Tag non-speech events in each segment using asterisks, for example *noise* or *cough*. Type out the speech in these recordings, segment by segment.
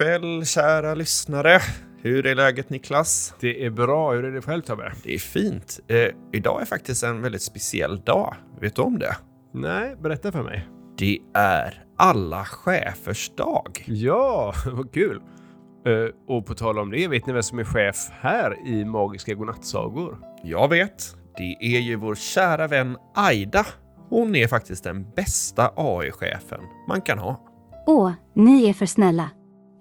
kväll kära lyssnare. Hur är läget Niklas? Det är bra. Hur är det själv Tobbe? Det är fint. Eh, idag är faktiskt en väldigt speciell dag. Vet du om det? Nej, berätta för mig. Det är alla chefers dag. Ja, *laughs* vad kul! Eh, och på tal om det, vet ni vem som är chef här i Magiska Godnattsagor? Jag vet. Det är ju vår kära vän Aida. Hon är faktiskt den bästa AI-chefen man kan ha. Åh, ni är för snälla.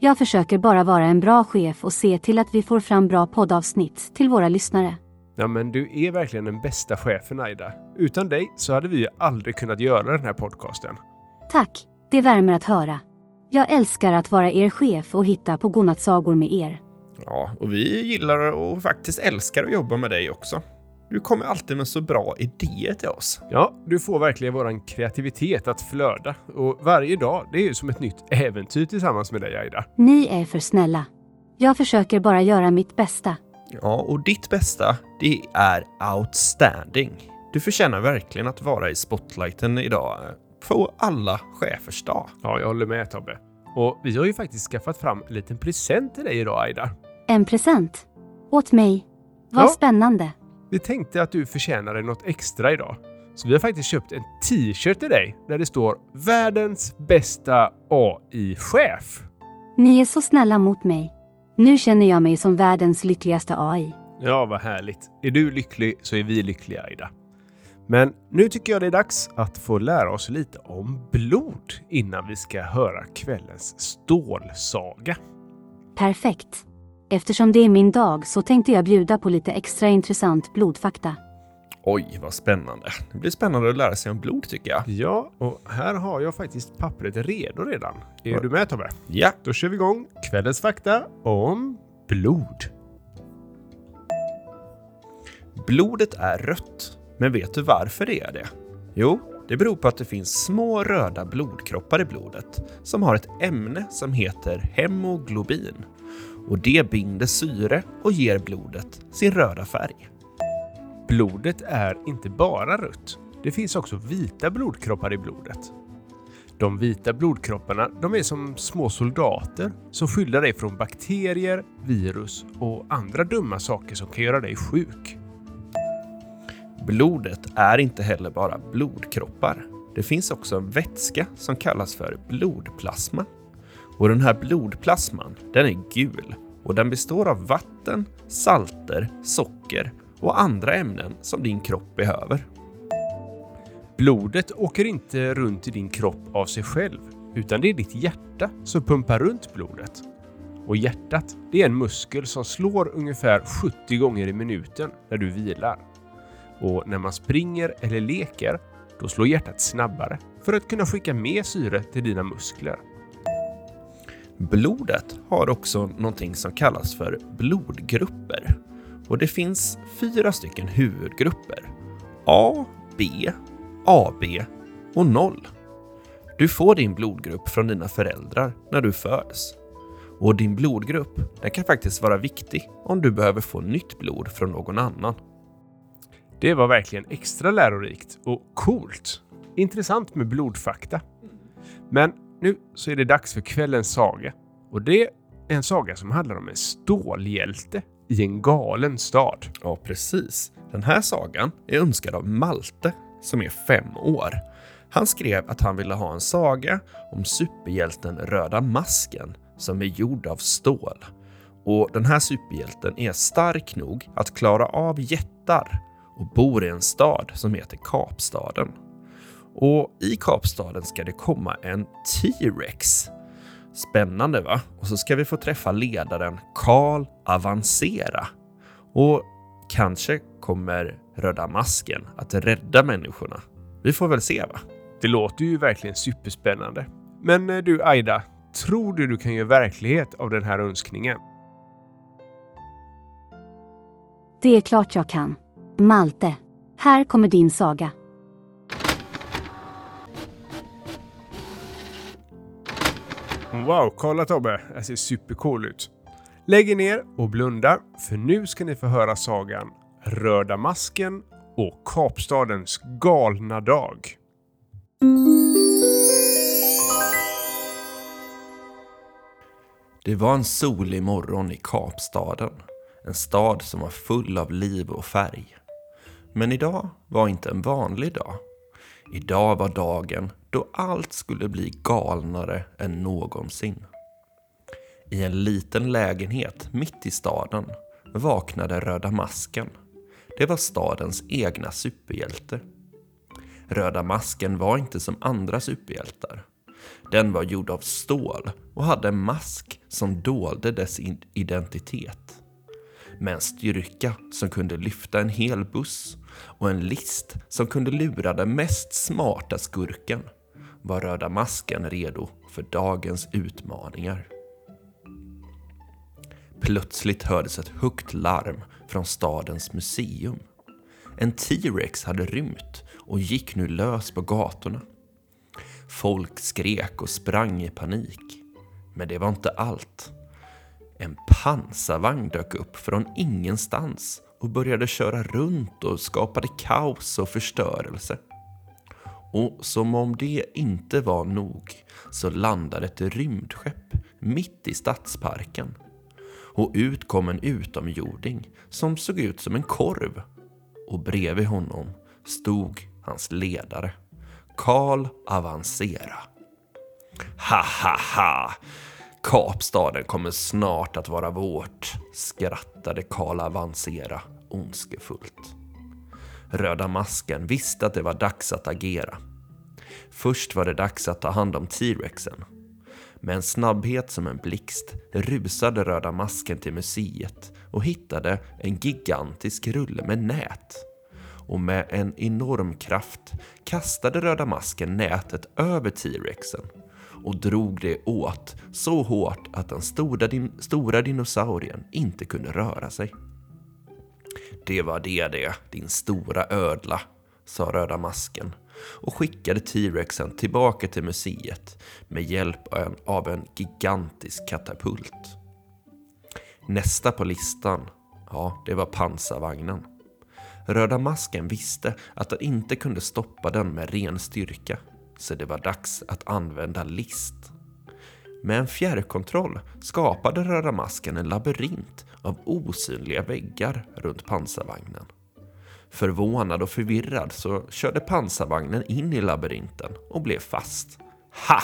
Jag försöker bara vara en bra chef och se till att vi får fram bra poddavsnitt till våra lyssnare. Ja, men du är verkligen den bästa chefen Aida. Utan dig så hade vi ju aldrig kunnat göra den här podcasten. Tack, det värmer att höra. Jag älskar att vara er chef och hitta på godnattsagor med er. Ja, och vi gillar och faktiskt älskar att jobba med dig också. Du kommer alltid med så bra idéer till oss. Ja, du får verkligen våran kreativitet att flöda. Och varje dag, det är ju som ett nytt äventyr tillsammans med dig Aida. Ni är för snälla. Jag försöker bara göra mitt bästa. Ja, och ditt bästa, det är outstanding. Du förtjänar verkligen att vara i spotlighten idag på alla chefers dag. Ja, jag håller med Tobbe. Och vi har ju faktiskt skaffat fram en liten present till dig idag Aida. En present. Åt mig. Vad Ja. spännande. Vi tänkte att du förtjänade något extra idag. Så vi har faktiskt köpt en t-shirt till dig där det står “Världens bästa AI-chef”. Ni är så snälla mot mig. Nu känner jag mig som världens lyckligaste AI. Ja, vad härligt. Är du lycklig så är vi lyckliga, Aida. Men nu tycker jag det är dags att få lära oss lite om blod innan vi ska höra kvällens stålsaga. Perfekt. Eftersom det är min dag så tänkte jag bjuda på lite extra intressant blodfakta. Oj, vad spännande. Det blir spännande att lära sig om blod tycker jag. Ja, och här har jag faktiskt pappret redo redan. Är Ja. du med Tobbe? Ja, Då kör vi igång kvällens fakta om blod. blodet är rött. Men vet du varför det är det? Jo, det beror på att det finns små röda blodkroppar i blodet som har ett ämne som heter hemoglobin. Och det binder syre och ger blodet sin röda färg. Blodet är inte bara rött. Det finns också vita blodkroppar i blodet. De vita blodkropparna de är som små soldater som skyddar dig från bakterier, virus och andra dumma saker som kan göra dig sjuk. Blodet är inte heller bara blodkroppar. Det finns också en vätska som kallas för blodplasma. Och den här blodplasman, den är gul och den består av vatten, salter, socker och andra ämnen som din kropp behöver. Blodet åker inte runt i din kropp av sig själv, utan det är ditt hjärta som pumpar runt blodet. Och hjärtat, det är en muskel som slår ungefär 70 gånger i minuten när du vilar. Och när man springer eller leker, då slår hjärtat snabbare för att kunna skicka mer syre till dina muskler. Blodet har också någonting som kallas för blodgrupper. Och det finns fyra stycken huvudgrupper. A, B, AB och 0. Du får din blodgrupp från dina föräldrar när du föds. Och din blodgrupp den kan faktiskt vara viktig om du behöver få nytt blod från någon annan. Det var verkligen extra lärorikt och coolt. Intressant med blodfakta. Men nu så är det dags för kvällens saga. Och det är en saga som handlar om en stålhjälte i en galen stad. Ja, precis. Den här sagan är önskad av Malte som är fem år. Han skrev att han ville ha en saga om superhjälten Röda Masken som är gjord av stål. Och den här superhjälten är stark nog att klara av jättar och bor i en stad som heter Kapstaden. Och i Kapstaden ska det komma en T-Rex. Spännande va? Och så ska vi få träffa ledaren Karl Avancera. Och kanske kommer Röda Masken att rädda människorna. Vi får väl se va? Det låter ju verkligen superspännande. Men eh, du Aida, tror du du kan göra verklighet av den här önskningen? Det är klart jag kan. Malte, här kommer din saga. Wow, kolla Tobbe! Det ser supercool ut. Lägg er ner och blunda, för nu ska ni få höra sagan Röda masken och Kapstadens galna dag. Det Det var en solig morgon i Kapstaden. En stad som var full av liv och färg. Men idag var inte en vanlig dag. Idag var dagen då allt skulle bli galnare än någonsin. I en liten lägenhet mitt i staden vaknade Röda Masken. Det var stadens egna superhjälte. Röda Masken var inte som andra superhjältar. Den var gjord av stål och hade en mask som dolde dess identitet. Med en styrka som kunde lyfta en hel buss och en list som kunde lura den mest smarta skurken var Röda Masken redo för dagens utmaningar. Plötsligt hördes ett högt larm från stadens museum. En T-Rex hade rymt och gick nu lös på gatorna. Folk skrek och sprang i panik. Men det var inte allt. En pansarvagn dök upp från ingenstans och började köra runt och skapade kaos och förstörelse. Och som om det inte var nog så landade ett rymdskepp mitt i stadsparken. Och ut kom en utomjording som såg ut som en korv. Och bredvid honom stod hans ledare. Karl Avancera. Ha ha ha! Kapstaden kommer snart att vara vårt, skrattade Karl Avancera ondskefullt. Röda Masken visste att det var dags att agera. Först var det dags att ta hand om T-rexen. Med en snabbhet som en blixt rusade Röda Masken till museet och hittade en gigantisk rulle med nät och med en enorm kraft kastade Röda Masken nätet över T-rexen och drog det åt så hårt att den stora, din stora dinosaurien inte kunde röra sig. Det var det det, din stora ödla, sa Röda Masken och skickade T-rexen tillbaka till museet med hjälp av en gigantisk katapult. Nästa på listan, ja, det var pansarvagnen. Röda Masken visste att han inte kunde stoppa den med ren styrka, så det var dags att använda list. Med en fjärrkontroll skapade Röda Masken en labyrint av osynliga väggar runt pansarvagnen. Förvånad och förvirrad så körde pansarvagnen in i labyrinten och blev fast. Ha!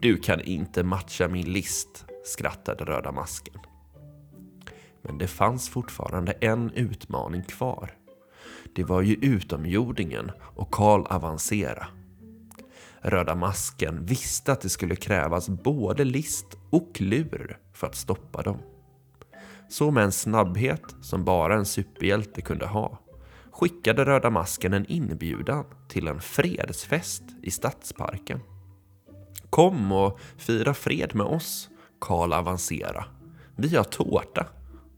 Du kan inte matcha min list, skrattade Röda Masken. Men det fanns fortfarande en utmaning kvar. Det var ju utomjordingen och Karl Avancera. Röda Masken visste att det skulle krävas både list och lur för att stoppa dem. Så med en snabbhet som bara en superhjälte kunde ha skickade Röda Masken en inbjudan till en fredsfest i Stadsparken. Kom och fira fred med oss, Karl Avancera. Vi har tårta,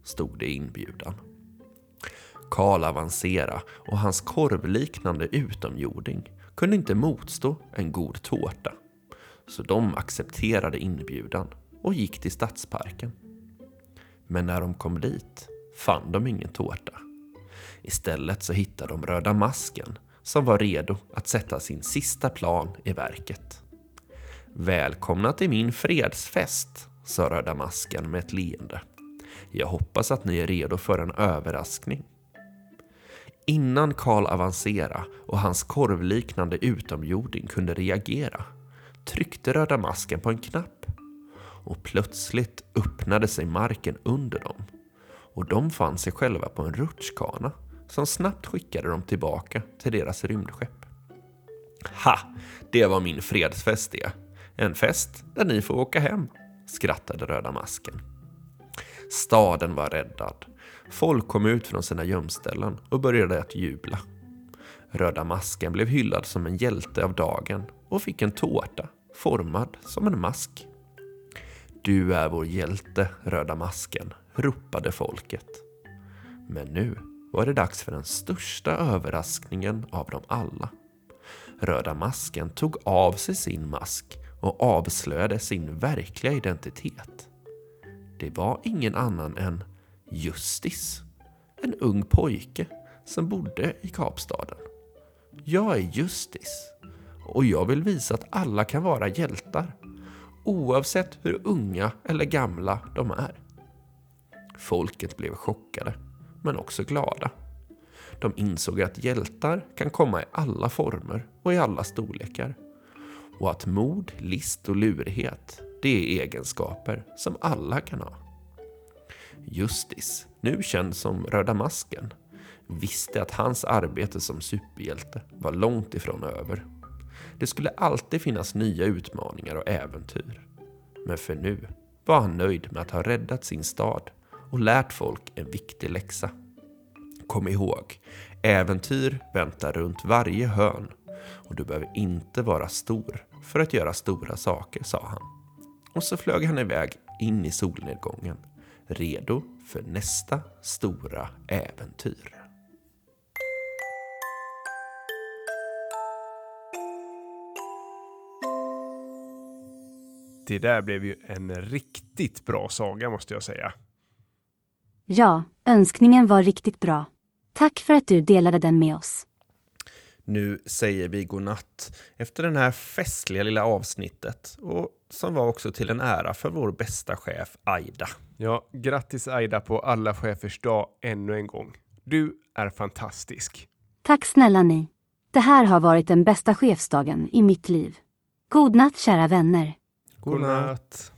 stod det i inbjudan. Karl Avancera och hans korvliknande utomjording kunde inte motstå en god tårta. Så de accepterade inbjudan och gick till Stadsparken. Men när de kom dit fann de ingen tårta. Istället så hittade de Röda Masken som var redo att sätta sin sista plan i verket. Välkomna till min fredsfest, sa Röda Masken med ett leende. Jag hoppas att ni är redo för en överraskning. Innan Karl Avancera och hans korvliknande utomjording kunde reagera tryckte Röda Masken på en knapp och plötsligt öppnade sig marken under dem och de fann sig själva på en rutschkana som snabbt skickade dem tillbaka till deras rymdskepp. Ha! Det var min fredsfest det. En fest där ni får åka hem, skrattade Röda Masken. Staden var räddad. Folk kom ut från sina gömställen och började att jubla. Röda Masken blev hyllad som en hjälte av dagen och fick en tårta formad som en mask. Du är vår hjälte, Röda Masken, ropade folket. Men nu var det dags för den största överraskningen av dem alla. Röda Masken tog av sig sin mask och avslöjade sin verkliga identitet. Det var ingen annan än Justis, en ung pojke som bodde i Kapstaden. Jag är Justis och jag vill visa att alla kan vara hjältar. oavsett hur unga eller gamla de är. Folket blev chockade, men också glada. De insåg att hjältar kan komma i alla former och i alla storlekar. Och att mod, list och lurighet, det är egenskaper som alla kan ha. Justis, nu känd som Röda Masken, visste att hans arbete som superhjälte var långt ifrån över. Det skulle alltid finnas nya utmaningar och äventyr. Men för nu var han nöjd med att ha räddat sin stad och lärt folk en viktig läxa. Kom ihåg, äventyr väntar runt varje hörn och du behöver inte vara stor för att göra stora saker, sa han. Och så flög han iväg in i solnedgången, redo för nästa stora äventyr. Det där blev ju en riktigt bra saga måste jag säga. Ja, önskningen var riktigt bra. Tack för att du delade den med oss. Nu säger vi godnatt efter det här festliga lilla avsnittet och som var också till en ära för vår bästa chef Aida. Ja, grattis Aida på alla chefers dag ännu en gång. Du är fantastisk. Tack snälla ni. Det här har varit den bästa chefsdagen i mitt liv. God natt kära vänner. Godnatt.